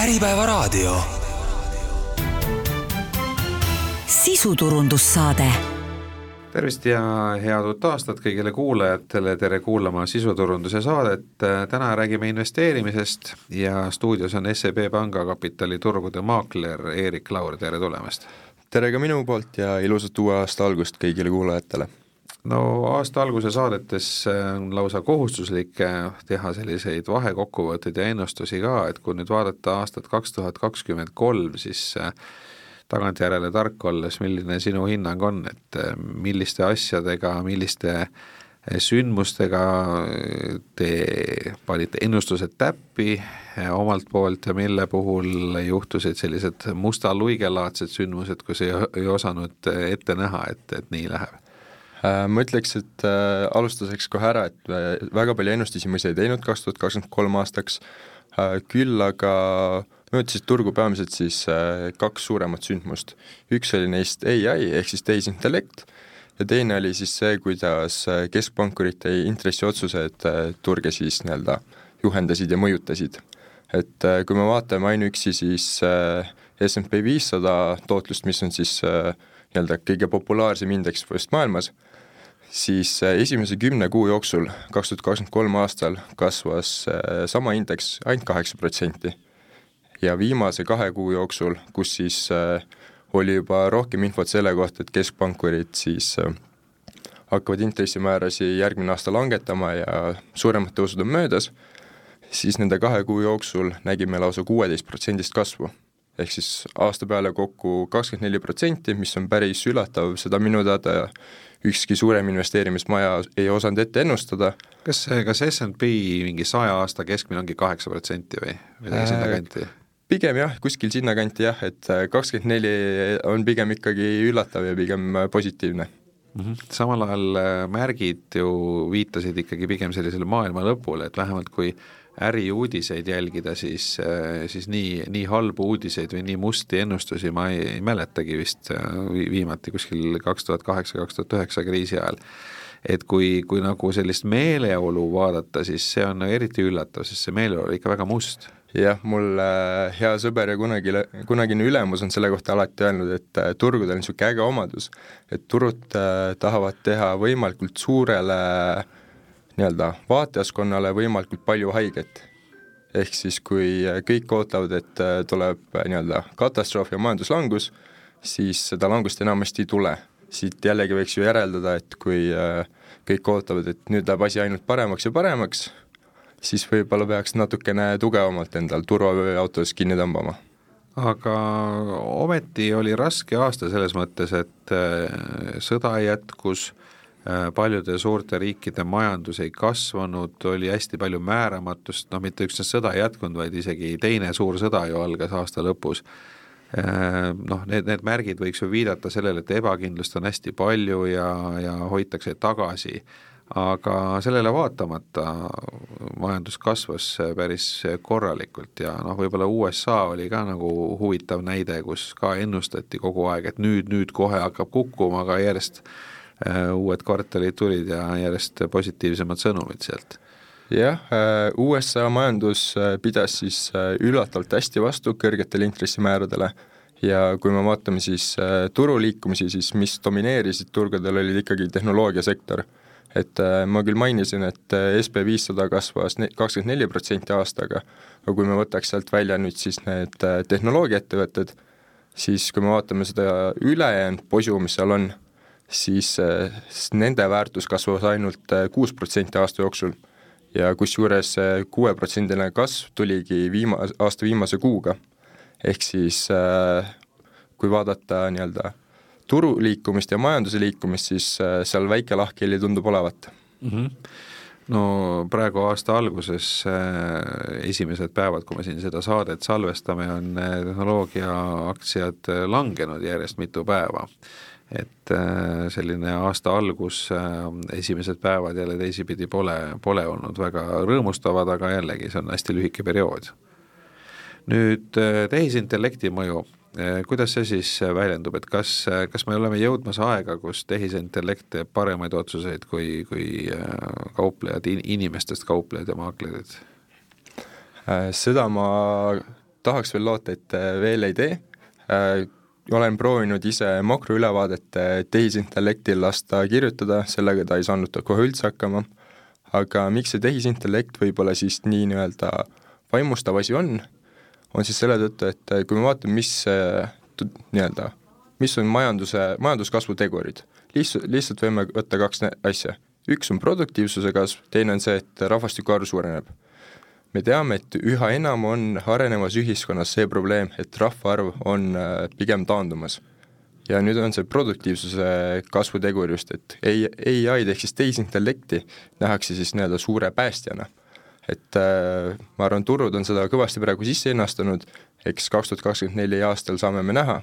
Äripäevaraadio. sisuturundussaade tervist ja head uut aastat kõigile kuulajatele, tere kuulama sisuturunduse saadet. täna räägime investeerimisest ja stuudios on SEB Panga kapitaliturgude maakler Eerik Laur, tere tulemast! tere ka minu poolt ja ilusat uue aasta algust kõigile kuulajatele! No aasta alguse saadetes on lausa kohustuslik teha selliseid vahekokkuvõtteid ja ennustusi ka, et kui nüüd vaadata aastat kaks tuhat kakskümmend kolm, siis tagantjärele tark olles, milline sinu hinnang on, et milliste asjadega, milliste sündmustega te panite ennustused täppi omalt poolt ja mille puhul juhtusid sellised musta luigelaadsed sündmused, kus ei, ei osanud ette näha, et, et nii läheb? Äh, ma ütleks, et äh, alustuseks kohe ära, et äh, väga palju ennustusi ma ise ei teinud kaks tuhat kakskümmend kolm aastaks küll aga mõjutasid turgu peamiselt siis kaks suuremat sündmust. üks oli neist ai ehk siis tehisintellekt ja teine oli siis see, kuidas keskpankurite intressiotsused turge siis nii-öelda juhendasid ja mõjutasid. et kui me vaatame ainuüksi siis SMP viissada tootlust, mis on siis nii-öelda kõige populaarsem indeks põhimõtteliselt maailmas, siis esimese kümne kuu jooksul, kaks tuhat kakskümmend kolm aastal, kasvas sama indeks ainult kaheksa protsenti ja viimase kahe kuu jooksul, kus siis äh, oli juba rohkem infot selle kohta, et keskpankurid siis äh, hakkavad intressimäärasid järgmine aasta langetama ja suuremad tõusud on möödas, siis nende kahe kuu jooksul nägime lausa kuueteistprotsendist kasvu. Ehk siis aasta peale kokku kakskümmend neli protsenti, mis on päris üllatav, seda minu teada ükski suurem investeerimismaja ei osanud ette ennustada. kas, kas SMP mingi saja aasta keskmine ongi kaheksa protsenti või midagi äh, kanti? pigem jah, kuskil sinnakanti jah, et äh, kakskümmend neli on pigem ikkagi üllatav ja pigem äh, positiivne mm. -hmm. samal ajal äh, märgid ju viitasid ikkagi pigem sellisele maailma lõpule, et vähemalt kui äriuudiseid jälgida, siis, siis nii, nii halbu uudiseid või nii musti ennustusi ma ei, ei mäletagi vist viimati kuskil kaks tuhat kaheksa, kaks tuhat üheksa kriisi ajal. Et kui, kui nagu sellist meeleolu vaadata, siis see on eriti üllatav, sest see meeleolu oli ikka väga must. Jah, mul äh, hea sõber ja kunagi, kunagine ülemus on selle kohta alati öelnud, et äh, turgudel on niisugune äge omadus, et turud äh, tahavad teha võimalikult suurele nii-öelda vaatajaskonnale võimalikult palju haiget. ehk siis, kui kõik ootavad, et tuleb nii-öelda katastroof ja majanduslangus, siis seda langust enamasti ei tule. siit jällegi võiks ju järeldada, et kui kõik ootavad, et nüüd läheb asi ainult paremaks ja paremaks, siis võib-olla peaks natukene tugevamalt endal turvaautos kinni tõmbama. aga ometi oli raske aasta selles mõttes, et äh, sõda jätkus, äh, paljude suurte riikide majandus ei kasvanud, oli hästi palju määramatust, noh mitte üksnes sõda ei jätkunud, vaid isegi teine suur sõda ju algas aasta lõpus. Äh, noh, need, need märgid võiks ju viidata sellele, et ebakindlust on hästi palju ja, ja hoitakse tagasi. Aga sellele vaatamata majandus kasvas päris korralikult ja noh, võib-olla USA oli ka nagu huvitav näide, kus ka ennustati kogu aeg, et nüüd, nüüd kohe hakkab kukkuma, aga järjest äh, uued kvartalid tulid ja järjest positiivsemad sõnumid sealt. Jah, äh, USA majandus äh, pidas siis üllatavalt hästi vastu kõrgetele intressimääradele ja kui me vaatame siis turuliikumisi, siis mis domineerisid turgudel, olid ikkagi tehnoloogiasektor. Et äh, ma küll mainisin, et äh, SB viissada kasvas kakskümmend neli protsenti aastaga, aga kui me võtaks sealt välja nüüd siis need äh, tehnoloogiaettevõtted, siis kui me vaatame seda ülejäänud posu, mis seal on, siis nende väärtus kasvas ainult kuus protsenti aasta jooksul ja kusjuures see kuueprotsendiline kasv tuligi viima-, aasta viimase kuuga. ehk siis kui vaadata nii-öelda turu liikumist ja majanduse liikumist, siis seal väike lahkheli tundub olevat mm. -hmm no praegu aasta alguses esimesed päevad, kui me siin seda saadet salvestame, on tehnoloogiaaktsiad langenud järjest mitu päeva. Et äh, selline aasta algus äh,, esimesed päevad jälle teisipidi pole, pole olnud väga rõõmustavad, aga jällegi, see on hästi lühike periood. nüüd äh, tehisintellekti mõju kuidas see siis väljendub, et kas, kas me oleme jõudmas aega, kus tehisintellekt teeb paremaid otsuseid kui, kui kauplejad, inimestest kauplejad ja maaklerid? seda ma tahaks veel loota, et veel ei tee, olen proovinud ise makroülevaadet tehisintellektil lasta kirjutada, sellega ta ei saanud kohe üldse hakkama, aga miks see tehisintellekt võib-olla siis nii nii-öelda vaimustav asi on, on siis selle tõttu, et kui me vaatame, mis nii-öelda, mis on majanduse, majanduskasvu tegurid, lihtsalt, lihtsalt võime võtta kaks asja. üks on produktiivsuse kasv, teine on see, et rahvastiku arv suureneb me teame, et üha enam on arenevas ühiskonnas see probleem, et rahvaarv on äh, pigem taandumas. ja nüüd on see produktiivsuse kasvutegur just, et ai-d ehk siis tehisintellekti nähakse siis nii-öelda suure päästjana. et äh, ma arvan, turud on seda kõvasti praegu sisse hinnastanud, eks kaks tuhat kakskümmend neli aastal saame me näha,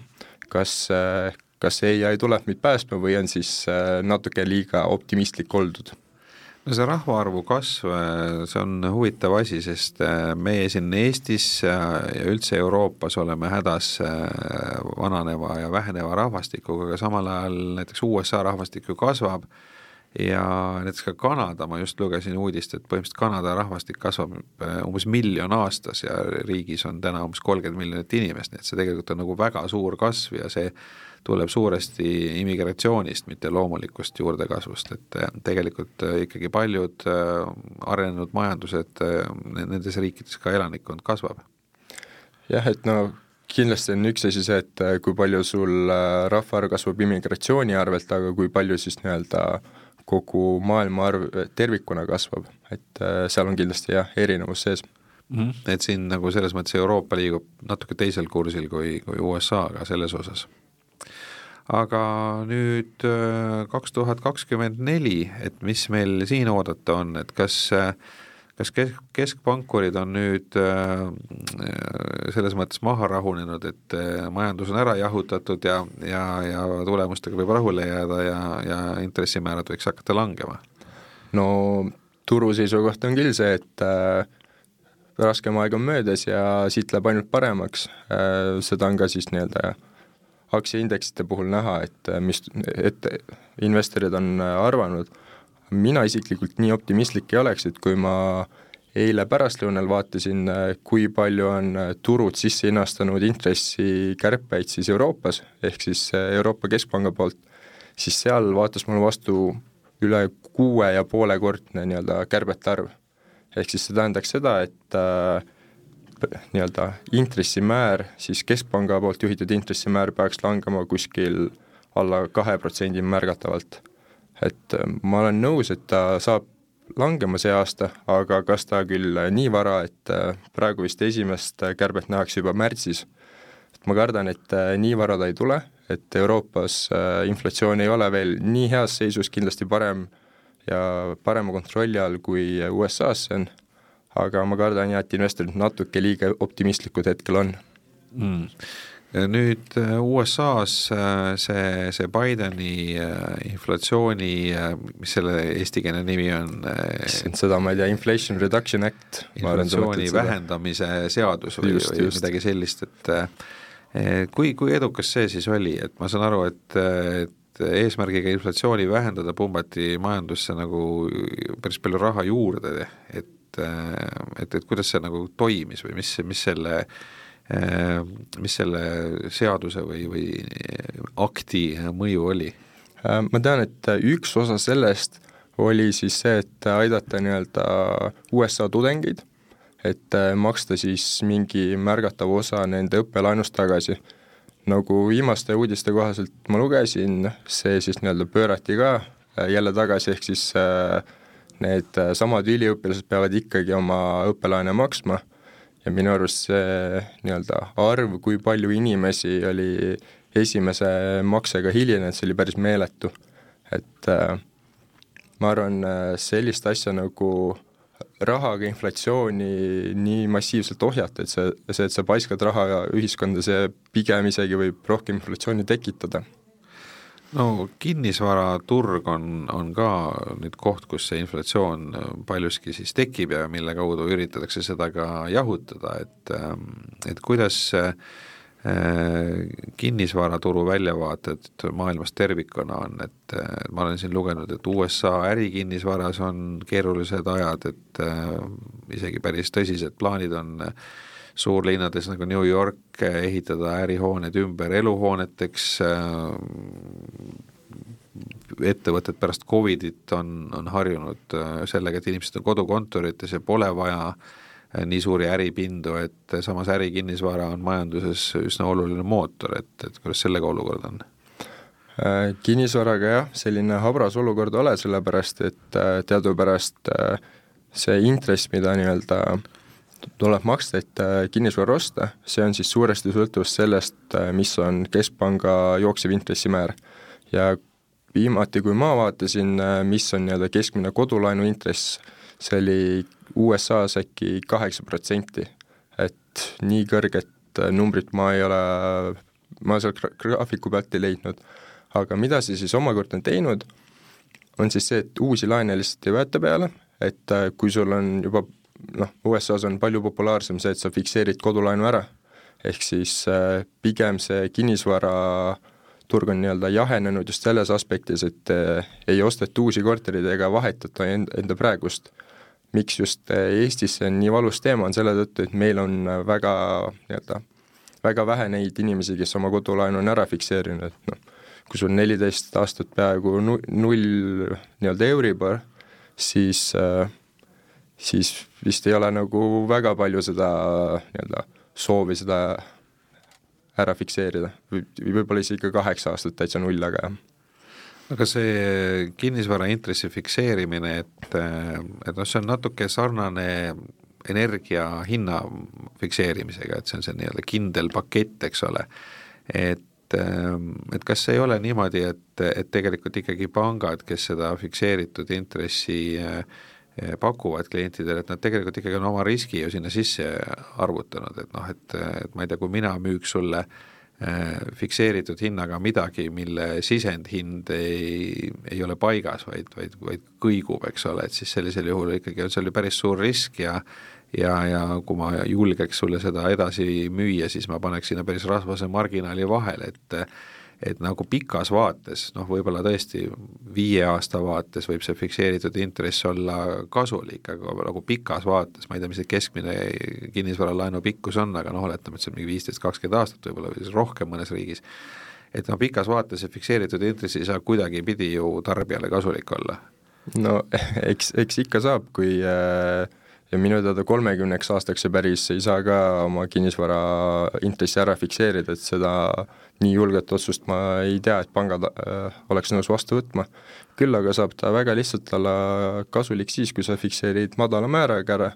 kas äh, kas ai tuleb meid päästma või on siis natuke liiga optimistlik oldud no see rahvaarvu kasv, see on huvitav asi, sest äh, meie siin Eestis ja üldse Euroopas oleme hädas äh, vananeva ja väheneva rahvastikuga, aga samal ajal näiteks USA rahvastik ju kasvab ja näiteks ka Kanada, ma just lugesin uudist, et põhimõtteliselt Kanada rahvastik kasvab äh, umbes miljon aastas ja riigis on täna umbes kolmkümmend miljonit inimest, nii et see tegelikult on nagu väga suur kasv ja see tuleb suuresti immigratsioonist, mitte loomulikust juurdekasvust, et äh, tegelikult äh, ikkagi paljud äh, arenenud majandused, nendes riikides ka elanikkond kasvab. jah, et no kindlasti on üks asi see, et kui palju sul rahvaarv kasvab immigratsiooni arvelt, aga kui palju siis nii-öelda kogu maailma arv tervikuna kasvab, et seal on kindlasti jah, erinevus sees mm. -hmm. et siin nagu selles mõttes Euroopa liigub natuke teisel kursil kui, kui USA ka selles osas aga nüüd äh, kaks tuhat kakskümmend neli, et mis meil siin oodata on, et kas äh, kas kesk, keskpankurid on nüüd äh, selles mõttes maha rahunenud, et majandus on ära jahutatud ja, ja, ja tulemustega võib rahule jääda ja, ja intressimäärad võiks hakata langema? no turu seisukoht on küll see, et äh, raskem aeg on möödas ja siit läheb ainult paremaks äh,, seda on ka siis nii-öelda aktsiaindeksite puhul näha, et äh, mis, et investorid on äh, arvanud, mina isiklikult nii optimistlik ei oleks, et kui ma eile pärastlõunal vaatasin, kui palju on turud sisse hinnastanud intressikärpeid siis Euroopas, ehk siis Euroopa Keskpanga poolt, siis seal vaatas mulle vastu üle kuue ja poole kordne nii-öelda kärbete arv. ehk siis see tähendaks seda, et äh, nii-öelda intressimäär, siis Keskpanga poolt juhitud intressimäär peaks langema kuskil alla kahe protsendi märgatavalt. Et äh, ma olen nõus, et ta saab langema see aasta, aga kas ta küll nii vara, et äh, praegu vist esimest kärbet nähakse juba märtsis, et ma kardan, et äh, nii vara ta ei tule, et Euroopas inflatsioon ei ole veel nii heas seisus, kindlasti parem ja parema kontrolli all, kui USA-s see on. Aga ma kardan jah, et investorid natuke liiga optimistlikud hetkel on. Mm nüüd äh, USA-s äh, see, see Bideni äh, inflatsiooni, mis selle eestikeelne nimi on? seda ma ei tea, Inflation Reduction Act. inflatsiooni vähendamise seadus või, just, või just. midagi sellist, et kui, kui edukas see siis oli, et ma saan aru, et, et eesmärgiga inflatsiooni vähendada pumbati majandusse nagu päris palju raha juurde, et et, et, et kuidas see nagu toimis või mis, mis selle mis selle seaduse või, või akti mõju oli? Ma tean, et üks osa sellest oli siis see, et aidata nii-öelda USA tudengeid, et maksta siis mingi märgatav osa nende õppelaenust tagasi. nagu viimaste uudiste kohaselt ma lugesin, see siis nii-öelda pöörati ka jälle tagasi, ehk siis äh, need äh, samad üliõpilased peavad ikkagi oma õppelaene maksma ja minu arust see nii-öelda arv, kui palju inimesi oli esimese maksega hilinenud, see oli päris meeletu. et äh, ma arvan, äh, sellist asja nagu rahaga inflatsiooni nii massiivselt ohjata, et see, see, et sa paiskad raha ühiskonda, see pigem isegi võib rohkem inflatsiooni tekitada no kinnisvaraturg on, on ka nüüd koht, kus see inflatsioon paljuski siis tekib ja mille kaudu üritatakse seda ka jahutada, et, et kuidas äh, kinnisvaraturu väljavaated maailmas tervikuna on, et ma olen siin lugenud, et USA ärikinnisvaras on keerulised ajad, et äh, isegi päris tõsised plaanid on suurlinnades nagu New York ehitada ärihooned ümber eluhooneteks, ettevõtted pärast Covidit on, on harjunud sellega, et inimesed on kodukontorites ja pole vaja nii suuri äripindu, et samas ärikinnisvara on majanduses üsna oluline mootor, et, et kuidas sellega olukord on? Äh, kinnisvaraga jah, selline habras olukord ole, sellepärast et äh, teadupärast äh, see intress, mida nii-öelda tuleb maksta, et kinnisvara osta, see on siis suuresti sõltuvus sellest, mis on keskpanga jooksev intressimäär. ja viimati, kui ma vaatasin, mis on nii-öelda keskmine kodulaenu intress, see oli USA-s äkki kaheksa protsenti. et nii kõrget numbrit ma ei ole, ma sealt graafiku pealt ei leidnud aga mida see siis omakorda on teinud, on siis see, et uusi laene lihtsalt ei võeta peale, et äh, kui sul on juba noh, USA-s on palju populaarsem see, et sa fikseerid kodulaenu ära, ehk siis äh, pigem see kinnisvaraturg on nii-öelda jahenenud just selles aspektis, et äh, ei osteta uusi korterid ega vahetata enda, praegust. miks just Eestis see on nii valus teema, on selle tõttu, et meil on väga nii-öelda, väga vähe neid inimesi, kes oma kodulaenu on ära fikseerinud, et noh, kui sul neliteist aastat peaaegu nu-, null nii-öelda Euribor, siis äh, siis vist ei ole nagu väga palju seda nii-öelda soovi seda ära fikseerida või võib-olla isegi ka kaheksa aastat täitsa null, aga jah. aga see kinnisvara intressi fikseerimine, et, et noh, see on natuke sarnane energia hinna fikseerimisega, et see on see nii-öelda kindel pakett, eks ole, et et, kas ei ole niimoodi, et, et tegelikult ikkagi pangad, kes seda fikseeritud intressi pakuvad klientidele, et nad tegelikult ikkagi on oma riski ju sinna sisse arvutanud, et noh, et, et ma ei tea, kui mina müüks sulle äh, fikseeritud hinnaga midagi, mille sisendhind ei, ei ole paigas, vaid, vaid, vaid kõigub, eks ole, et siis sellisel juhul ikkagi on seal ju päris suur risk ja ja, ja kui ma julgeks sulle seda edasi müüa, siis ma paneks sinna päris rasvase marginaali vahele, et et nagu pikas vaates, noh võib-olla tõesti viie aasta vaates võib see fikseeritud intress olla kasulik, aga nagu pikas vaates, ma ei tea, mis see keskmine kinnisvaralaenu pikkus on, aga noh, oletame, et see on mingi viisteist, kakskümmend aastat võib-olla või siis rohkem mõnes riigis, et noh, pikas vaates see fikseeritud intress ei saa kuidagipidi ju tarbijale kasulik olla. no eks, eks ikka saab, kui äh ja minu teada kolmekümneks aastaks see päris ei saa ka oma kinnisvara intressi ära fikseerida, et seda nii julget otsust ma ei tea, et pangad äh, oleks nõus vastu võtma. küll aga saab ta väga lihtsalt olla kasulik siis, kui sa fikseerid madala määraga ära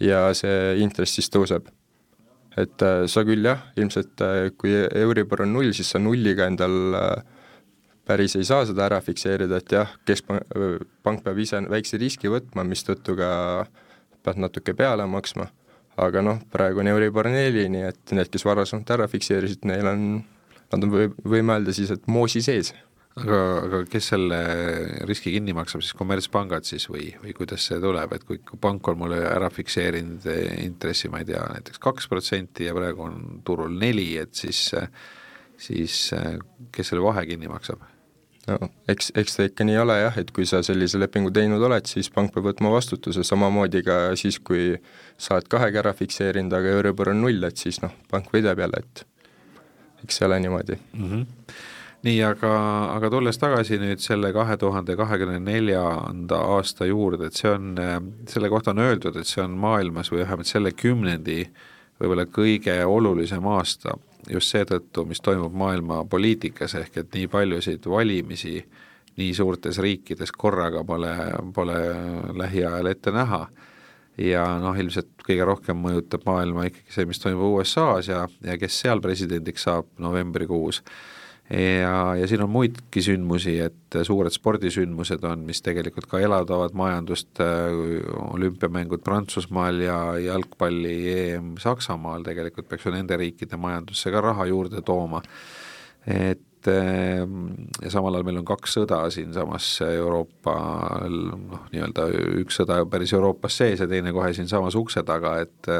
ja see intress siis tõuseb. et äh, sa küll jah, ilmselt äh, kui Euribor on null, siis sa nulliga endal äh, päris ei saa seda ära fikseerida, et jah, keskpank, pank peab ise väikse riski võtma, mistõttu ka äh, pead natuke peale maksma, aga noh, praegu on Euribor neli, nii et need, kes varasemalt ära fikseerisid, neil on, nad on, või, võime öelda siis, et moosi sees. aga, aga kes selle riski kinni maksab, siis kommertspangad siis või, või kuidas see tuleb, et kui pank on mulle ära fikseerinud intressi, ma ei tea, näiteks kaks protsenti ja praegu on turul neli, et siis siis kes selle vahe kinni maksab? No eks, eks ta ikka nii ole jah, et kui sa sellise lepingu teinud oled, siis pank peab võtma vastutuse, samamoodi ka siis, kui sa oled kahega ära fikseerinud, aga Euribor on null, et siis noh, pank võidab jälle, et eks see ole niimoodi mm. -hmm. nii, aga, aga tulles tagasi nüüd selle kahe tuhande kahekümne neljanda aasta juurde, et see on, selle kohta on öeldud, et see on maailmas või vähemalt selle kümnendi võib-olla kõige olulisem aasta just seetõttu, mis toimub maailma poliitikas, ehk et nii paljusid valimisi nii suurtes riikides korraga pole, pole lähiajal ette näha. ja noh, ilmselt kõige rohkem mõjutab maailma ikkagi see, mis toimub USA-s ja, ja kes seal presidendiks saab novembrikuus ja, ja siin on muidki sündmusi, et suured spordisündmused on, mis tegelikult ka elavdavad majandust, olümpiamängud Prantsusmaal ja jalgpalli EM Saksamaal. Tegelikult peaks ju nende riikide majandusse ka raha juurde tooma. et ja samal ajal meil on kaks sõda siinsamas Euroopa noh, nii-öelda üks sõda päris Euroopas sees ja teine kohe siinsamas ukse taga, et,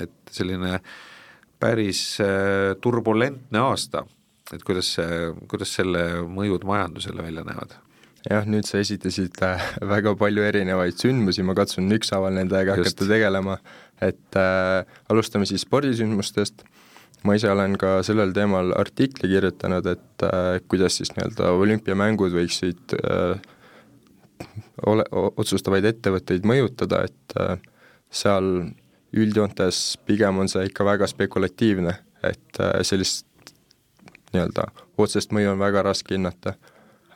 et selline päris turbulentne aasta et kuidas see, kuidas selle mõjud majandusele välja näevad? jah, nüüd sa esitasid äh, väga palju erinevaid sündmusi, ma katsun ükshaaval nendega hakata tegelema, et äh, alustame siis spordisündmustest, ma ise olen ka sellel teemal artikli kirjutanud, et äh, kuidas siis nii-öelda olümpiamängud võiksid äh, ole, otsustavaid ettevõtteid mõjutada, et äh, seal üldjoontes pigem on see ikka väga spekulatiivne, et äh, sellist nii-öelda otsest mõju on väga raske hinnata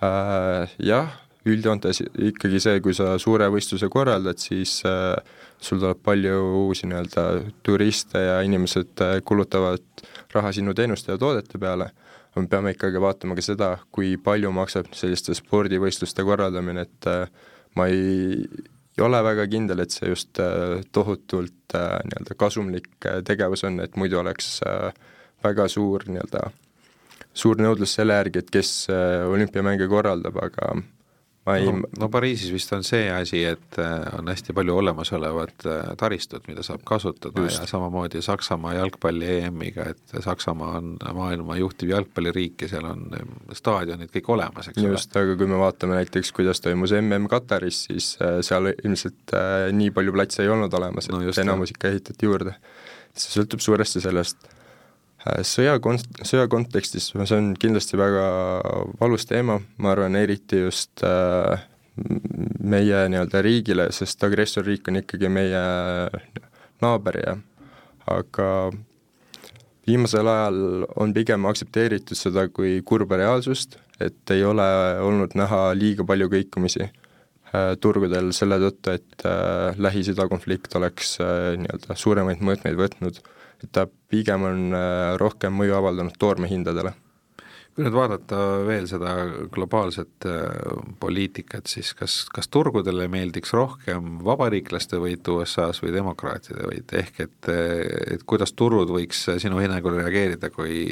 äh,. Jah, üldjoontes ikkagi see, kui sa suure võistluse korraldad, siis äh, sul tuleb palju uusi nii-öelda turiste ja inimesed äh, kulutavad raha sinu teenuste ja toodete peale, me peame ikkagi vaatama ka seda, kui palju maksab selliste spordivõistluste korraldamine, et äh, ma ei, ei ole väga kindel, et see just äh, tohutult äh, nii-öelda kasumlik äh, tegevus on, et muidu oleks väga suur nii-öelda suur nõudlus selle järgi, et kes äh, olümpiamänge korraldab, aga ma ei no, no Pariisis vist on see asi, et äh, on hästi palju olemasolevat äh, taristut, mida saab kasutada Just. ja samamoodi Saksamaa jalgpalli EM-iga, et Saksamaa on maailma juhtiv jalgpalliriik ja seal on staadionid kõik olemas, eks ole. just, aga kui me vaatame näiteks, kuidas toimus MM Kataris, siis seal ilmselt nii palju platse ei olnud olemas, et no just, enamus ikka ehitati juurde. see sõltub suuresti sellest sõja kon-, sõja kontekstis see on kindlasti väga valus teema, ma arvan, eriti just äh, meie nii-öelda riigile, sest agressorriik on ikkagi meie naaber ja aga viimasel ajal on pigem aktsepteeritud seda kui kurba reaalsust, et ei ole olnud näha liiga palju kõikumisi äh, turgudel selle tõttu, et äh, Lähis-Ida konflikt oleks äh, nii-öelda suuremaid mõõtmeid võtnud ta pigem on äh, rohkem mõju avaldanud toormehindadele. kui nüüd vaadata veel seda globaalset äh, poliitikat, siis kas, kas turgudele meeldiks rohkem vabariiklaste võit USA-s või demokraatide võit, ehk et, et kuidas turud võiks sinu hinnangul reageerida, kui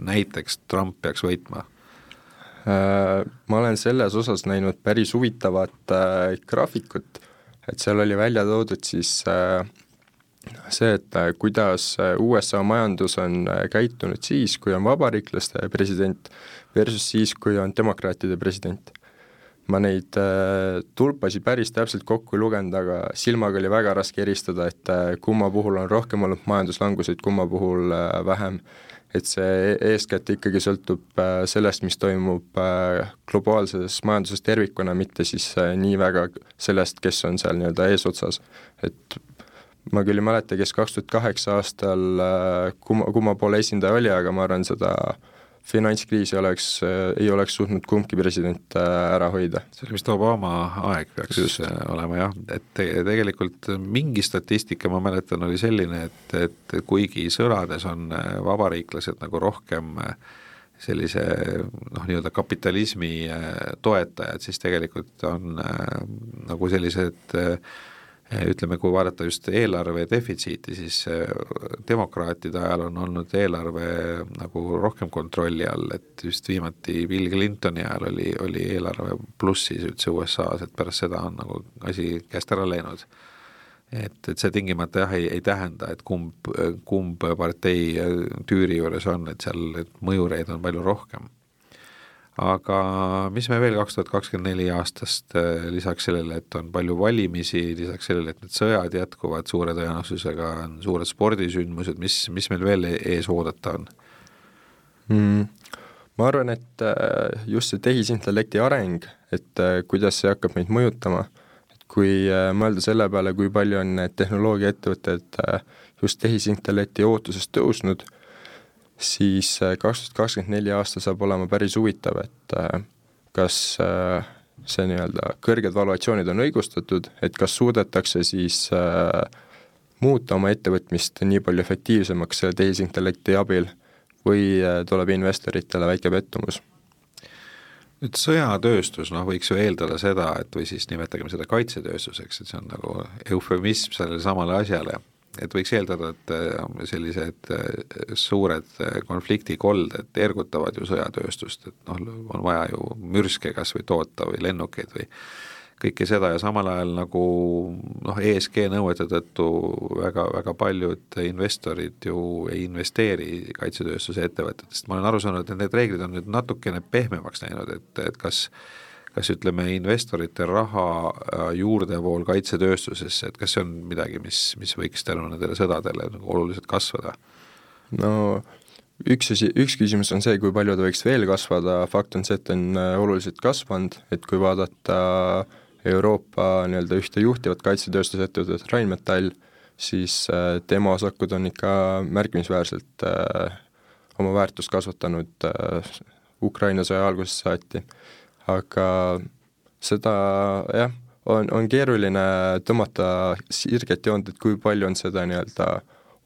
näiteks Trump peaks võitma? Äh, ma olen selles osas näinud päris huvitavat graafikut, et seal oli välja toodud siis äh, see, et äh, kuidas äh, USA majandus on äh, käitunud siis, kui on vabariiklaste president, versus siis, kui on demokraatide president. ma neid tulpasid päris täpselt kokku ei lugenud, aga silmaga oli väga raske eristada, et kumma puhul on rohkem olnud majanduslanguseid, kumma puhul vähem. et see eeskätt ikkagi sõltub sellest, mis toimub globaalses majanduses tervikuna, mitte siis nii väga sellest, kes on seal nii-öelda eesotsas. et ma küll ei mäleta, kes kaks tuhat kaheksa aastal äh, kumma, kumma poole esindaja oli, aga ma arvan, seda finantskriisi oleks, äh, ei oleks suutnud kumbki president äh, ära hoida. see oli vist Obama aeg peaks Just. olema jah, et te, tegelikult mingi statistika ma mäletan, oli selline, et, et kuigi sõnades on vabariiklased nagu rohkem sellise noh, nii-öelda kapitalismi toetajad, siis tegelikult on nagu sellised äh, ütleme, kui vaadata just eelarve defitsiiti, siis eh, demokraatide ajal on olnud eelarve nagu rohkem kontrolli all, et just viimati Bill Clintoni ajal oli, oli eelarve plussis üldse USA-s, et pärast seda on nagu asi käest ära läinud. et, et see tingimata jah, ei, ei tähenda, et kumb, kumb partei tüüri juures on, et seal neid mõjureid on palju rohkem aga mis me veel kaks tuhat kakskümmend neli aastast äh, lisaks sellele, et on palju valimisi, lisaks sellele, et need sõjad jätkuvad suure tõenäosusega, on suured spordisündmused, mis, mis meil veel e-, ees oodata on mm.? ma arvan, et äh, just see tehisintellekti areng, et äh, kuidas see hakkab meid mõjutama, et kui mõelda selle peale, kui palju on need tehnoloogiaettevõtted just tehisintellekti ootusest tõusnud siis äh, kaks tuhat kakskümmend neli aasta saab olema päris huvitav, et äh, kas äh, see nii-öelda kõrged valuatsioonid on õigustatud, et kas suudetakse siis muuta oma ettevõtmist nii palju efektiivsemaks tehisintellekti abil või tuleb investoritele väike pettumus? Nüüd sõjatööstus, noh, võiks ju eeldada seda, et või siis nimetagem seda kaitsetööstuseks, et see on nagu eufemism sellele samale asjale, et võiks eeldada, et äh, sellised äh, suured äh, konfliktikolded ergutavad ju sõjatööstust, et noh, on vaja ju mürske kas või toota või lennukeid või kõike seda ja samal ajal nagu noh, ESG nõuete tõttu väga, väga paljud investorid ju ei investeeri kaitsetööstuse ettevõtetest, ma olen aru saanud, et need reeglid on nüüd natukene pehmemaks läinud, et, et kas kas ütleme, investorite raha äh, juurdevool kaitsetööstusesse, et kas see on midagi, mis, mis võiks tänu nendele sõdadele nagu oluliselt kasvada? no üks asi, üks küsimus on see, kui palju ta võiks veel kasvada, fakt on see, et ta on äh, oluliselt kasvanud, et kui vaadata Euroopa nii-öelda ühte juhtivat kaitsetööstusettevõtet, Rheinmetall, siis äh, tema osakud on ikka märkimisväärselt oma väärtust kasvatanud Ukraina sõja algusest saati aga seda jah, on, on keeruline tõmmata sirget joont, et kui palju on seda nii-öelda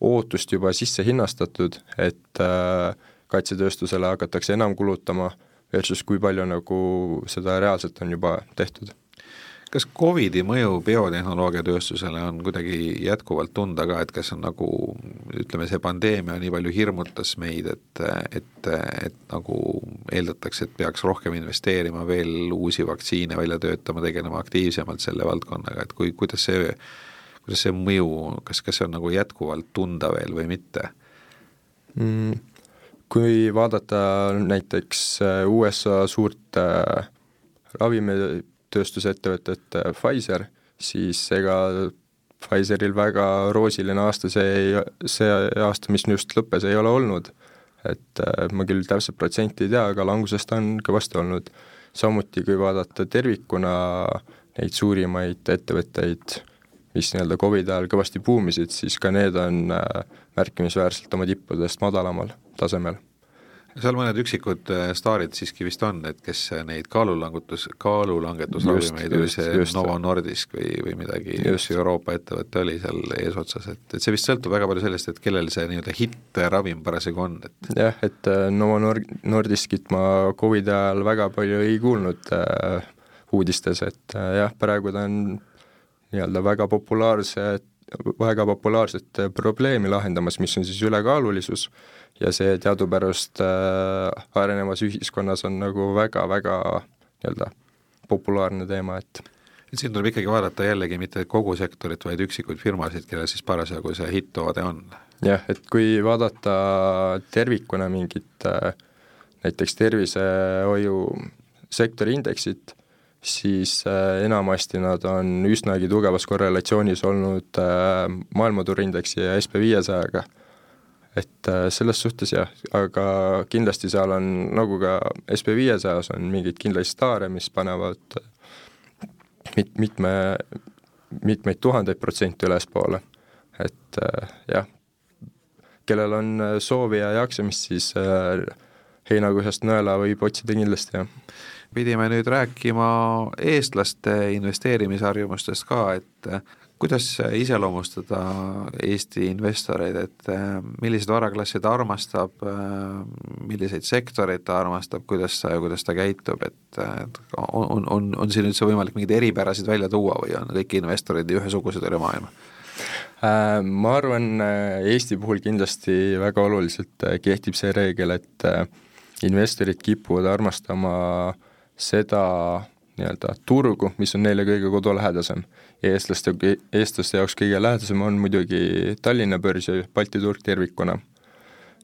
ootust juba sisse hinnastatud, et äh, kaitsetööstusele hakatakse enam kulutama, versus kui palju nagu seda reaalselt on juba tehtud kas Covidi mõju biotehnoloogiatööstusele on kuidagi jätkuvalt tunda ka, et kas on nagu ütleme, see pandeemia nii palju hirmutas meid, et, et, et nagu eeldatakse, et peaks rohkem investeerima, veel uusi vaktsiine välja töötama, tegelema aktiivsemalt selle valdkonnaga, et kui, kuidas see, kuidas see mõju, kas, kas see on nagu jätkuvalt tunda veel või mitte mm,? Kui vaadata näiteks USA suurt äh, ravimi tööstusettevõtet Pfizer, siis ega Pfizeril väga roosiline aasta see ei, see aasta, mis just lõppes, ei ole olnud. et äh, ma küll täpset protsenti ei tea, aga langusest on kõvasti olnud. samuti kui vaadata tervikuna neid suurimaid ettevõtteid, mis nii-öelda Covidi ajal kõvasti buumisid, siis ka need on äh, märkimisväärselt oma tippudest madalamal tasemel seal mõned üksikud äh, staarid siiski vist on, et kes neid kaalulangutus, kaalulangetusravimeid oli see just, Novo Nordisk või, või midagi, üks Euroopa ettevõte oli seal eesotsas, et, et see vist sõltub väga palju sellest, et kellel see nii-öelda hitt-ravim parasjagu on, et jah, et äh, Novo Nord-, Nordiskit ma Covidi ajal väga palju ei kuulnud äh, uudistes, et äh, jah, praegu ta on nii-öelda väga populaarse, väga populaarset probleemi lahendamas, mis on siis ülekaalulisus ja see teadupärast äh, arenevas ühiskonnas on nagu väga-väga nii-öelda populaarne teema, et et siin tuleb ikkagi vaadata jällegi mitte kogu sektorit, vaid üksikuid firmasid, kellel siis parasjagu see hitt-toode on. jah, et kui vaadata tervikuna mingit äh, näiteks tervishoiu sektori indeksit, siis äh, enamasti nad on üsnagi tugevas korrelatsioonis olnud äh, maailmaturuindeksi ja SB viiesajaga. Et äh, selles suhtes jah, aga kindlasti seal on, nagu ka SB viiesajas on mingeid kindlaid staare, mis panevad mit-, mitme, mitmeid tuhandeid protsente ülespoole, et jah, kellel on soovi ja jaksamist, siis heinakuhjast nõela võib otsida kindlasti, jah pidime nüüd rääkima eestlaste investeerimisharjumustest ka, et kuidas iseloomustada Eesti investoreid, et äh, milliseid varaklassi ta armastab, äh, milliseid sektoreid ta armastab, kuidas kuidas ta käitub, et on, on, on siin üldse võimalik mingeid eripärasid välja tuua või on kõik investorid ühesugused üle maailma? Äh, ma arvan, Eesti puhul kindlasti väga oluliselt kehtib see reegel, et investorid kipuvad armastama seda nii-öelda turgu, mis on neile kõige kodulähedasem. eestlaste, eestlaste jaoks kõige lähedasem on muidugi Tallinna börs ja Balti turg tervikuna.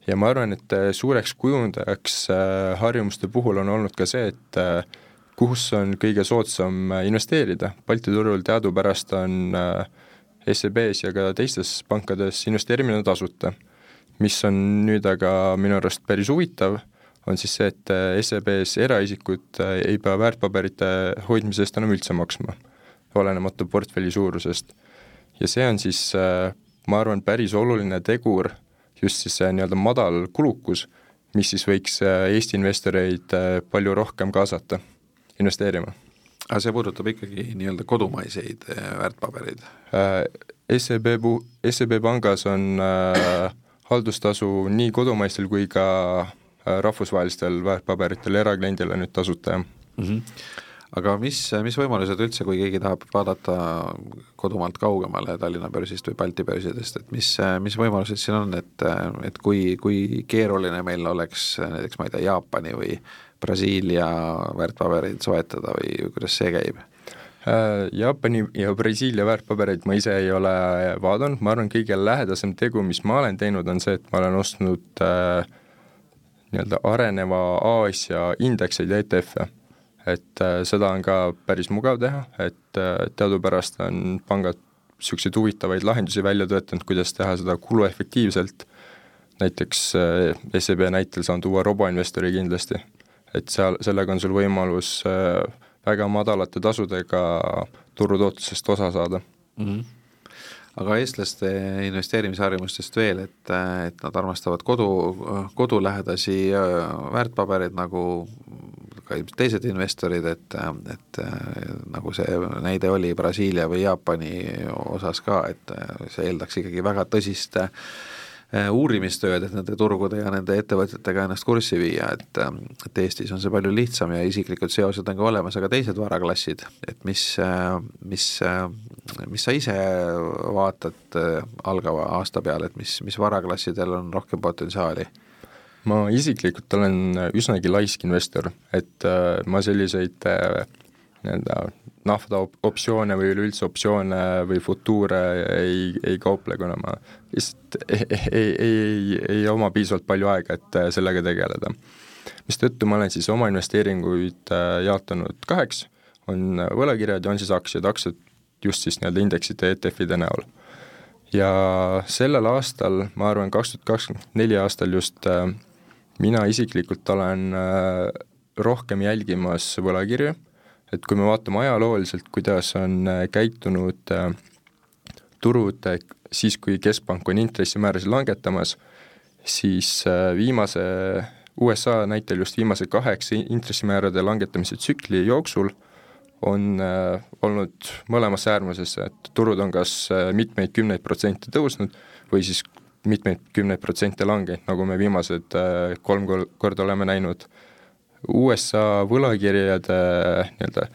ja ma arvan, et äh, suureks kujundajaks äh, harjumuste puhul on olnud ka see, et äh, kus on kõige soodsam investeerida, Balti turul teadupärast on SEB-s ja ka teistes pankades investeerimine tasuta, mis on nüüd aga minu arust päris huvitav on siis see, et äh, SEB-s eraisikud äh, ei pea väärtpaberite hoidmise eest enam üldse maksma, olenemata portfelli suurusest. ja see on siis, äh, ma arvan, päris oluline tegur, just siis see nii-öelda madal kulukus, mis siis võiks Eesti investoreid palju rohkem kaasata investeerima. aga see puudutab ikkagi nii-öelda kodumaiseid väärtpabereid? SEB pu-, SEB pangas on haldustasu nii kodumaistel kui ka rahvusvahelistel väärtpaberitel erakliendile nüüd tasuta, jah mm. -hmm. aga mis, mis võimalused üldse, kui keegi tahab vaadata kodumaalt kaugemale Tallinna börsist või Balti börsidest, et mis, mis võimalused siin on, et, et kui, kui keeruline meil oleks näiteks ma ei tea, Jaapani või Brasiilia väärtpabereid soetada või kuidas see käib? Äh, Jaapani ja Brasiilia väärtpabereid ma ise ei ole vaadanud, ma arvan, kõige lähedasem tegu, mis ma olen teinud, on see, et ma olen ostnud äh, nii-öelda areneva Aasia indekseid ja ETF-e. et äh, seda on ka päris mugav teha, et äh, teadupärast on pangad niisuguseid huvitavaid lahendusi välja töötanud, kuidas teha seda kuluefektiivselt, näiteks äh, SEB näitel saan tuua roboinvestori kindlasti, et seal, sellega on sul võimalus väga madalate tasudega turutootlusest osa saada mm. -hmm aga eestlaste investeerimisharjumustest veel, et, et nad armastavad kodu, kodulähedasi väärtpabereid nagu ka ilmselt teised investorid, et, et nagu see näide oli Brasiilia või Jaapani osas ka, et see eeldaks ikkagi väga tõsist äh, uurimistööd, et nende turgude ja nende ettevõtetega ennast kurssi viia, et et Eestis on see palju lihtsam ja isiklikud seosed on ka olemas, aga teised varaklassid, et mis, mis, mis sa ise vaatad algava aasta peale, et mis, mis varaklassidel on rohkem potentsiaali? ma isiklikult olen üsnagi laisk investor, et äh, ma selliseid äh, nii-öelda nafta op-, optsioone või üleüldse optsioone või futuure ei, ei kauple, kuna ma lihtsalt ei, ei, ei, ei oma piisavalt palju aega, et äh, sellega tegeleda. mistõttu ma olen siis oma investeeringuid jaotanud kaheks, on võlakirjad ja on siis aktsiad, aktsiad just siis nii-öelda indeksite ETF-ide näol. ja sellel aastal, ma arvan, kaks tuhat kakskümmend neli aastal just äh, mina isiklikult olen äh, rohkem jälgimas võlakirju, et kui me vaatame ajalooliselt, kuidas on äh, käitunud äh, turud siis, kui keskpank on intressimäärasid langetamas, siis viimase, USA näitel just viimase kaheksa intressimäärade langetamise tsükli jooksul on olnud mõlemas äärmuses, et turud on kas mitmeid kümneid protsente tõusnud või siis mitmeid kümneid protsente langenud, nagu me viimased äh, kolm korda oleme näinud. USA võlakirjade nii-öelda,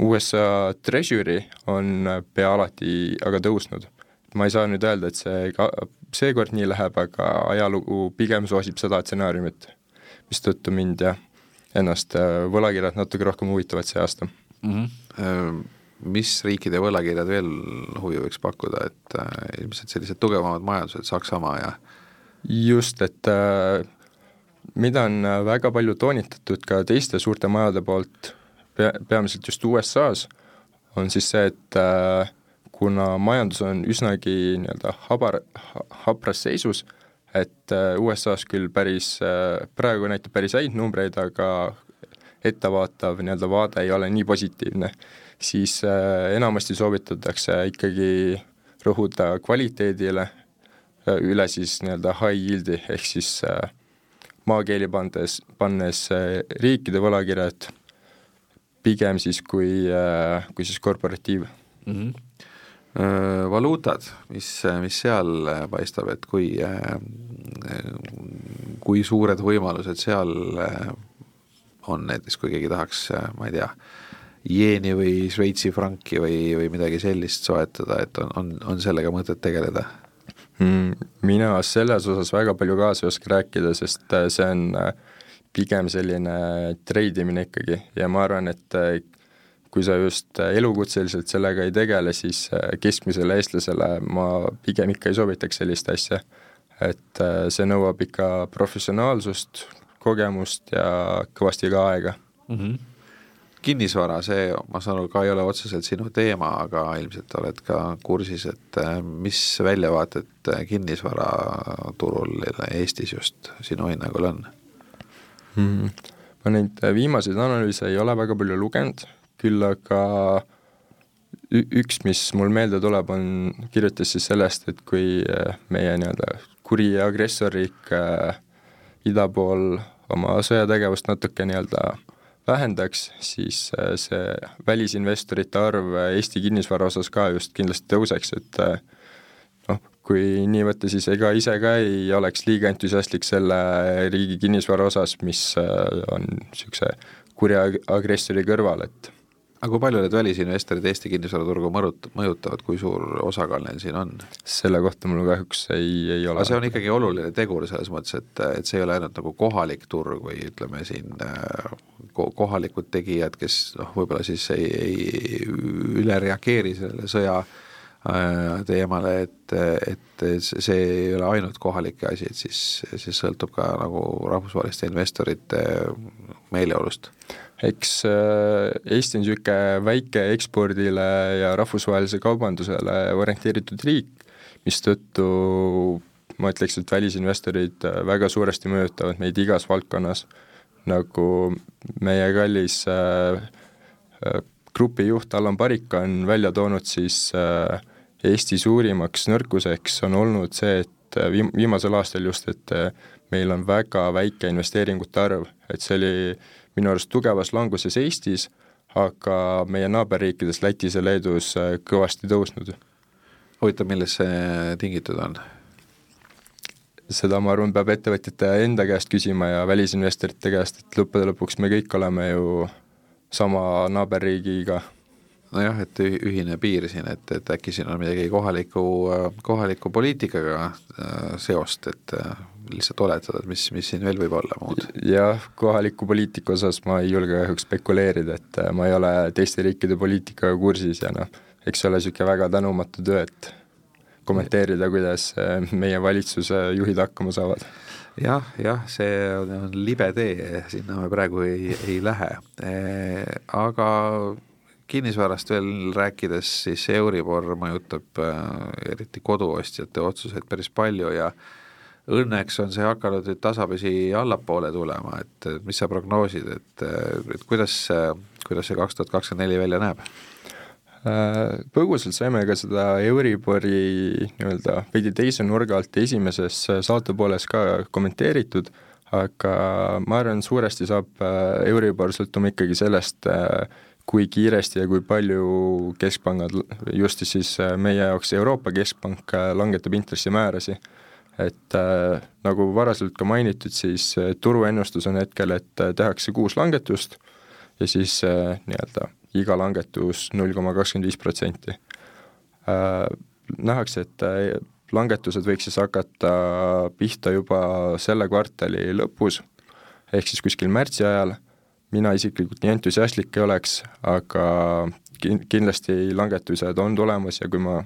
USA Treasury on pea alati aga tõusnud. ma ei saa nüüd öelda, et see ka seekord nii läheb, aga ajalugu pigem soosib seda stsenaariumit, mistõttu mind jah, ennast äh, võlakirjad natuke rohkem huvitavad see aasta mm. -hmm mis riikide võlakirjad veel huvi võiks pakkuda, et ilmselt sellised tugevamad majandused, Saksamaa ja just, et äh, mida on äh, väga palju toonitatud ka teiste suurte majade poolt, pea, peamiselt just USA-s, on siis see, et äh, kuna majandus on üsnagi nii-öelda habar, hapras seisus, et äh, USA-s küll päris äh,, praegu näitab päris häid numbreid, aga ettevaatav nii-öelda vaade ei ole nii positiivne siis äh, enamasti soovitatakse ikkagi rõhuda kvaliteedile äh, üle siis nii-öelda high yield'i ehk siis äh, maakeeli pandes, pannes riikide võlakirjad pigem siis kui, kui siis korporatiiv mm. -hmm. Valuutad, mis, mis seal paistab, et kui, kui suured võimalused seal on näiteks, kui keegi tahaks, ma ei tea, jeeni või Šveitsi franki või, või midagi sellist soetada, et on, on, on sellega mõtet tegeleda? Mina selles osas väga palju kaasa ei oska rääkida, sest äh, see on äh, pigem selline treidimine ikkagi ja ma arvan, et äh, kui sa just elukutseliselt sellega ei tegele, siis keskmisele eestlasele ma pigem ikka ei soovitaks sellist asja. et see nõuab ikka professionaalsust, kogemust ja kõvasti ka aega mm. -hmm kinnisvara, see, ma saan aru, ka ei ole otseselt sinu teema, aga ilmselt oled ka kursis, et äh, mis väljavaated äh, kinnisvaraturul Eestis just sinu hinnangul on hmm.? ma neid äh, viimaseid analüüse ei ole väga palju lugenud, küll aga üks, mis mul meelde tuleb, on, kirjutas siis sellest, et kui meie nii-öelda kuri agressorriik äh, ida pool oma sõjategevust natuke nii-öelda vähendaks, siis äh, see välisinvestorite arv äh, Eesti kinnisvara osas ka just kindlasti tõuseks, et äh, noh, kui nii võtta, siis ega ise ka ei oleks liiga entusiastlik selle riigi kinnisvara osas, mis on niisuguse kurja agressori kõrval, et aga kui palju need välisinvestorid Eesti kinnisvaraturgu mõrut-, mõjutavad, kui suur osakaal neil siin on? selle kohta mul kahjuks ei, ei ole. aga see on ikkagi oluline tegur selles mõttes, et, et see ei ole ainult nagu kohalik turg või ütleme siin ko kohalikud tegijad, kes noh, võib-olla siis ei, ei üle reageeri sellele sõja äh, teemale, et, et see ei ole ainult kohalike asi, et siis, siis sõltub ka nagu rahvusvaheliste investorite meeleolust eks Eesti on niisugune väike ekspordile ja rahvusvahelisele kaubandusele orienteeritud riik, mistõttu ma ütleks, et välisinvestorid väga suuresti mõjutavad meid igas valdkonnas, nagu meie kallis äh, grupi juht Allan Parik on välja toonud, siis äh, Eesti suurimaks nõrkuseks on olnud see, et äh, viim-, viimasel aastal just, et äh, meil on väga väike investeeringute arv, et see oli minu arust tugevas languses Eestis, aga meie naaberriikides Lätis ja Leedus kõvasti tõusnud. huvitav, millest see tingitud on? seda, ma arvan, peab ettevõtjate enda käest küsima ja välisinvestorite käest, et lõppude lõpuks me kõik oleme ju sama naaberriigiga. nojah, et ühine piir siin, et, et äkki siin on midagi kohaliku, kohaliku poliitikaga äh, seost, et äh, lihtsalt oletada, et mis, mis siin veel võib olla muud? jah, kohaliku poliitika osas ma ei julge kahjuks spekuleerida, et äh, ma ei ole teiste riikide poliitikaga kursis ja noh, eks see ole niisugune väga tänumatu töö, et kommenteerida, kuidas meie valitsuse juhid hakkama saavad jah, jah, see on libe tee, sinna me praegu ei, ei lähe e,, aga kinnisvarast veel rääkides, siis Euribor mõjutab äh, eriti koduostjate otsuseid päris palju ja õnneks on see hakanud nüüd tasapisi allapoole tulema, et mis sa prognoosid, et, et kuidas, kuidas see kaks tuhat kakskümmend neli välja näeb? Äh, põgusalt saime ka seda Euribori nii-öelda veidi teise nurga alt esimeses saatepooles ka kommenteeritud, aga ma arvan, suuresti saab äh, Euribor sõltuma ikkagi sellest, äh, kui kiiresti ja kui palju keskpangad, just siis meie jaoks Euroopa Keskpank langetab intressimäärasid. Et äh, nagu varasemalt ka mainitud, siis turuennustus on hetkel, et tehakse kuus langetust ja siis äh, nii-öelda iga langetus null koma kakskümmend viis protsenti. Äh, nähakse, et äh, langetused võiks siis hakata pihta juba selle kvartali lõpus, ehk siis kuskil märtsi ajal, mina isiklikult nii entusiastlik ei oleks, aga kin-, kindlasti langetused on tulemas ja kui ma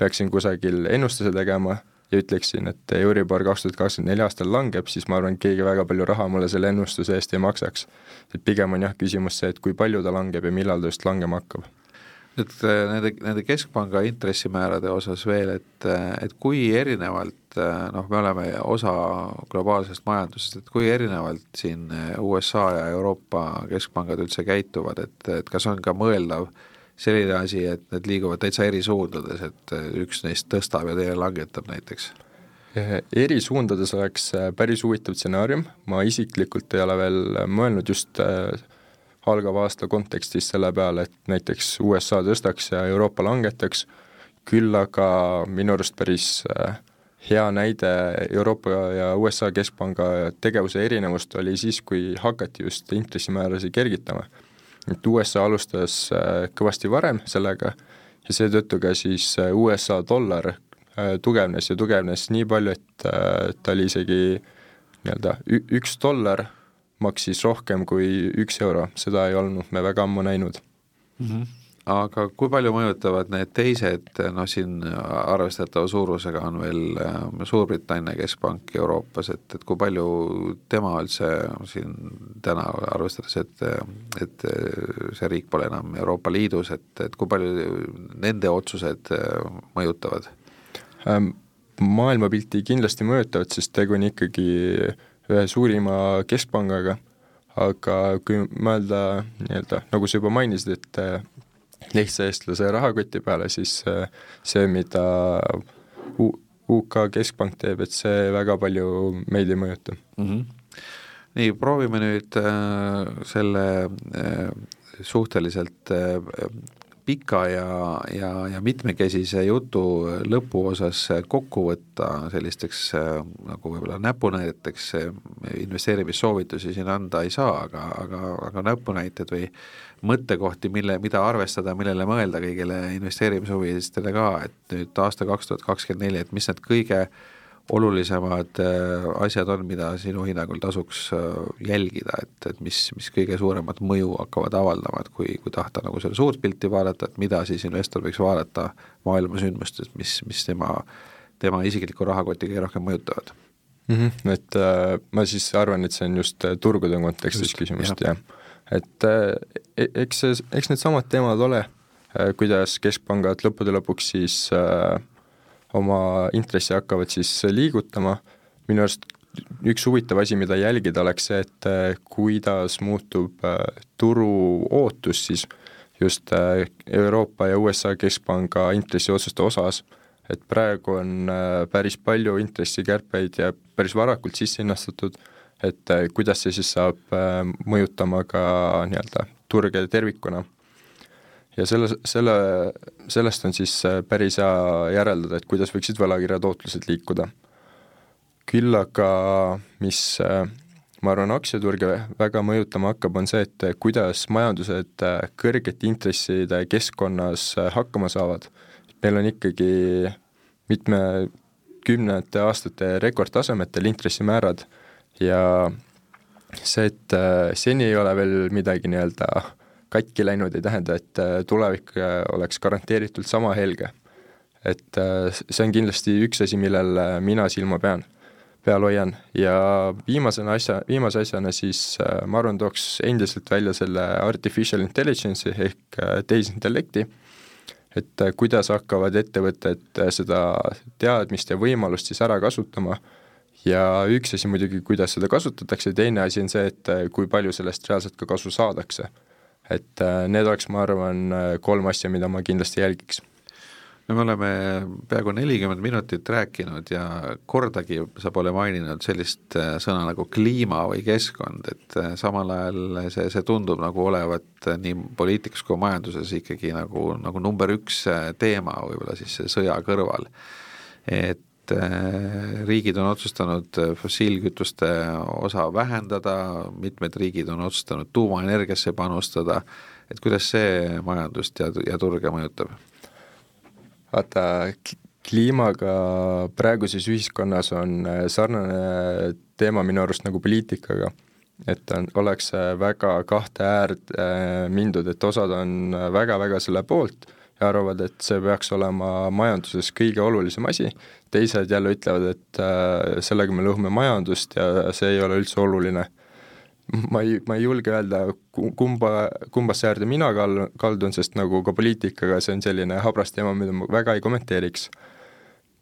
peaksin kusagil ennustuse tegema, ja ütleksin, et Euribor kaks tuhat kakskümmend neli aastal langeb, siis ma arvan, et keegi väga palju raha mulle selle ennustuse eest ei maksaks. et pigem on jah, küsimus see, et kui palju ta langeb ja millal ta just langema hakkab. nüüd äh, nende, nende keskpanga intressimäärade osas veel, et, äh, et kui erinevalt äh, noh, me oleme osa globaalsest majandusest, et kui erinevalt siin USA ja Euroopa keskpangad üldse käituvad, et, et kas on ka mõeldav äh, selline asi, et need liiguvad täitsa eri suundades, et üks neist tõstab ja teine langetab näiteks? eri suundades oleks äh, päris huvitav stsenaarium, ma isiklikult ei ole veel mõelnud just äh, algava aasta kontekstis selle peale, et näiteks USA tõstaks ja Euroopa langetaks, küll aga minu arust päris äh, hea näide Euroopa ja USA Keskpanga tegevuse erinevust oli siis, kui hakati just intressimäärasid kergitama et USA alustas äh, kõvasti varem sellega ja seetõttu ka siis äh, USA dollar äh, tugevnes ja tugevnes nii palju, et ta oli isegi nii-öelda üks dollar maksis rohkem kui üks euro, seda ei olnud me väga ammu näinud mm. -hmm aga kui palju mõjutavad need teised, noh siin arvestatava suurusega on veel ähm, Suurbritannia keskpank Euroopas, et, et kui palju tema üldse siin täna, arvestades, et, et see riik pole enam Euroopa Liidus, et, et kui palju nende otsused äh, mõjutavad ähm,? maailmapilti kindlasti mõjutavad, sest tegu on ikkagi ühe suurima keskpangaga, aga kui mõelda nii-öelda, nagu sa juba mainisid, et lihtsa eestlase rahakoti peale, siis äh, see, mida UK keskpank teeb, et see väga palju meid ei mõjuta mm. -hmm. nii, proovime nüüd äh, selle äh, suhteliselt äh, pika ja, ja, ja mitmekesise jutu lõpuosas kokku võtta sellisteks äh, nagu võib-olla näpunäideteks, investeerimissoovitusi siin anda ei saa, aga, aga, aga näpunäited või mõttekohti, mille, mida arvestada, millele mõelda kõigile investeerimishuvilistele ka, et nüüd aasta kaks tuhat kakskümmend neli, et mis need kõige olulisemad äh, asjad on, mida sinu hinnangul tasuks äh, jälgida, et, et mis, mis kõige suuremat mõju hakkavad avaldama, et kui, kui tahta nagu seda suurt pilti vaadata, et mida siis investor võiks vaadata maailma sündmustest, mis, mis tema, tema isiklikku rahakotti kõige rohkem mõjutavad mm? -hmm, et äh, ma siis arvan, et see on just äh, turgude kontekstis just, küsimust, jah ja et e-, eks see, eks needsamad teemad ole, kuidas keskpangad lõppude lõpuks siis äh, oma intressi hakkavad siis liigutama, minu arust üks huvitav asi, mida jälgida, oleks see, et äh, kuidas muutub äh, turu ootus siis just äh, Euroopa ja USA Keskpanga intressiotsuste osas, et praegu on päris palju intressikärpeid ja päris varakult sisse hinnastatud, et kuidas see siis saab mõjutama ka nii-öelda turge tervikuna. Ja selle, selle, sellest on siis päris hea järeldada, et kuidas võiksid võlakirjatootlused liikuda küll aga mis äh, ma arvan, aktsiaturge väga mõjutama hakkab, on see, et kuidas majandused äh, kõrgete intresside keskkonnas äh, hakkama saavad. meil on ikkagi mitmekümnete aastate rekordtasemetel intressimäärad ja see, et seni ei ole veel midagi nii-öelda katki läinud, ei tähenda, et tulevik oleks garanteeritult sama helge. et see on kindlasti üks asi, millel mina silma pean peal hoian ja viimasena asja, viimase asjana siis äh, ma arvan, tooks endiselt välja selle artificial intelligence'i ehk äh, tehisintellekti, et äh, kuidas hakkavad ettevõtted seda teadmist ja võimalust siis ära kasutama ja üks asi muidugi, kuidas seda kasutatakse, teine asi on see, et kui palju sellest reaalselt ka kasu saadakse. Et need oleks, ma arvan, kolm asja, mida ma kindlasti jälgiks no me oleme peaaegu nelikümmend minutit rääkinud ja kordagi sa pole maininud sellist äh, sõna nagu kliima või keskkond, et äh, samal ajal see, see tundub nagu olevat nii poliitikas kui majanduses ikkagi nagu, nagu number üks äh, teema võib-olla siis sõja kõrval. et riigid on otsustanud fossiilkütuste osa vähendada, mitmed riigid on otsustanud tuumaenergiasse panustada, et kuidas see majandust ja, ja turge mõjutab? vaata, kliimaga praeguses ühiskonnas on äh, sarnane teema minu arust nagu poliitikaga. et on, oleks äh, väga kahte äh, mindud, et osad on väga-väga selle poolt ja arvavad, et see peaks olema majanduses kõige olulisem asi, teised jälle ütlevad, et sellega me lõhume majandust ja see ei ole üldse oluline ma ei, ma ei julge öelda, kumba, kumbasse äärde mina kal-, kaldun, sest nagu ka poliitikaga see on selline habras teema, mida ma väga ei kommenteeriks.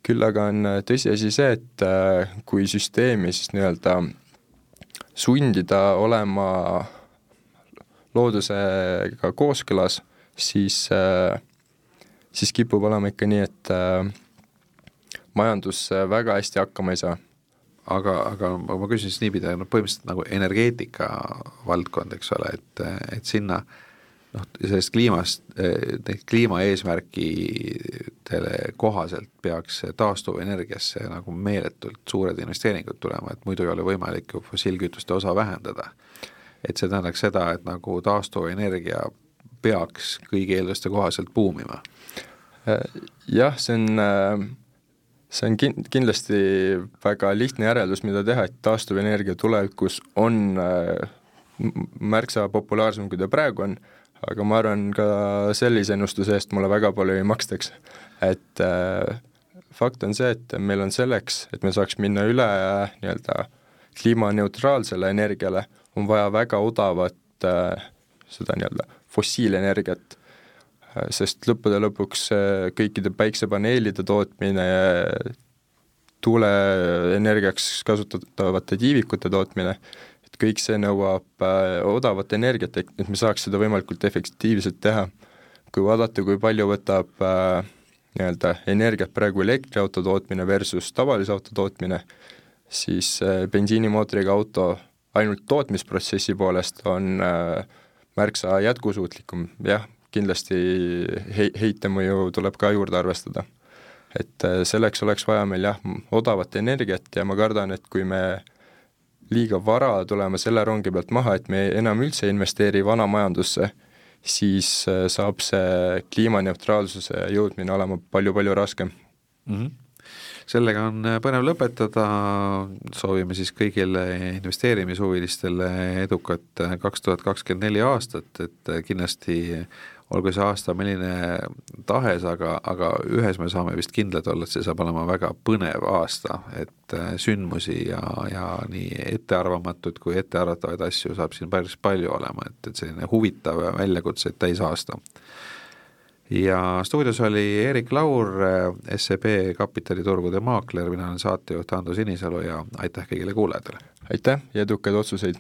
küll aga on äh, tõsiasi see, et äh, kui süsteemi siis nii-öelda sundida olema loodusega kooskõlas, siis, äh, siis kipub olema ikka nii, et majandus väga hästi hakkama ei saa aga, aga ma küsin siis niipidi, no põhimõtteliselt nagu energeetika valdkond, eks ole, et, et sinna noh, sellest kliimast, kliimaeesmärkidele kohaselt peaks taastuvenergiasse nagu meeletult suured investeeringud tulema, et muidu ei ole võimalik ju fossiilkütuste osa vähendada. et see tähendaks seda, et nagu taastuvenergia peaks kõigi eelduste kohaselt buumima. Jah, see on äh see on kin-, kindlasti väga lihtne järeldus, mida teha, et taastuvenergia tulevikus on äh, märksa populaarsem, kui ta praegu on, aga ma arvan, ka sellise ennustuse eest mulle väga palju ei makstaks. et äh, fakt on see, et meil on selleks, et me saaks minna üle äh, nii-öelda kliimaneutraalsele energiale, on vaja väga odavat äh, seda nii-öelda fossiilenergiat sest lõppude lõpuks kõikide päiksepaneelide tootmine, tuuleenergiaks kasutatavate tiivikute tootmine, et kõik see nõuab äh, odavat energiat, et me saaks seda võimalikult efektiivselt teha. kui vaadata, kui palju võtab äh, nii-öelda energiat praegu elektriauto tootmine versus tavalise auto tootmine, siis bensiinimootoriga auto ainult tootmisprotsessi poolest on märksa jätkusuutlikum, jah, kindlasti hei-, heitemõju tuleb ka juurde arvestada. et äh, selleks oleks vaja meil jah, odavat energiat ja ma kardan, et kui me liiga vara tuleme selle rongi pealt maha, et me enam üldse ei investeeri vana majandusse, siis äh, saab see kliimaneutraalsuse jõudmine olema palju-palju raskem mm. -hmm sellega on äh, põnev lõpetada, soovime siis kõigile investeerimishuvilistele edukat kaks tuhat kakskümmend neli aastat, et kindlasti olgu see aasta milline tahes, aga, aga ühes me saame vist kindlad olla, et see saab olema väga põnev aasta, et äh, sündmusi ja, ja nii ettearvamatuid kui ettearvatavaid asju saab siin päris palju olema, et, et selline huvitav ja väljakutseid täis aasta. ja stuudios oli Erik Laur, äh, SEB kapitaliturgude maakler, mina olen saatejuht Ando Sinisalu ja aitäh kõigile kuulajatele! aitäh ja edukaid otsuseid!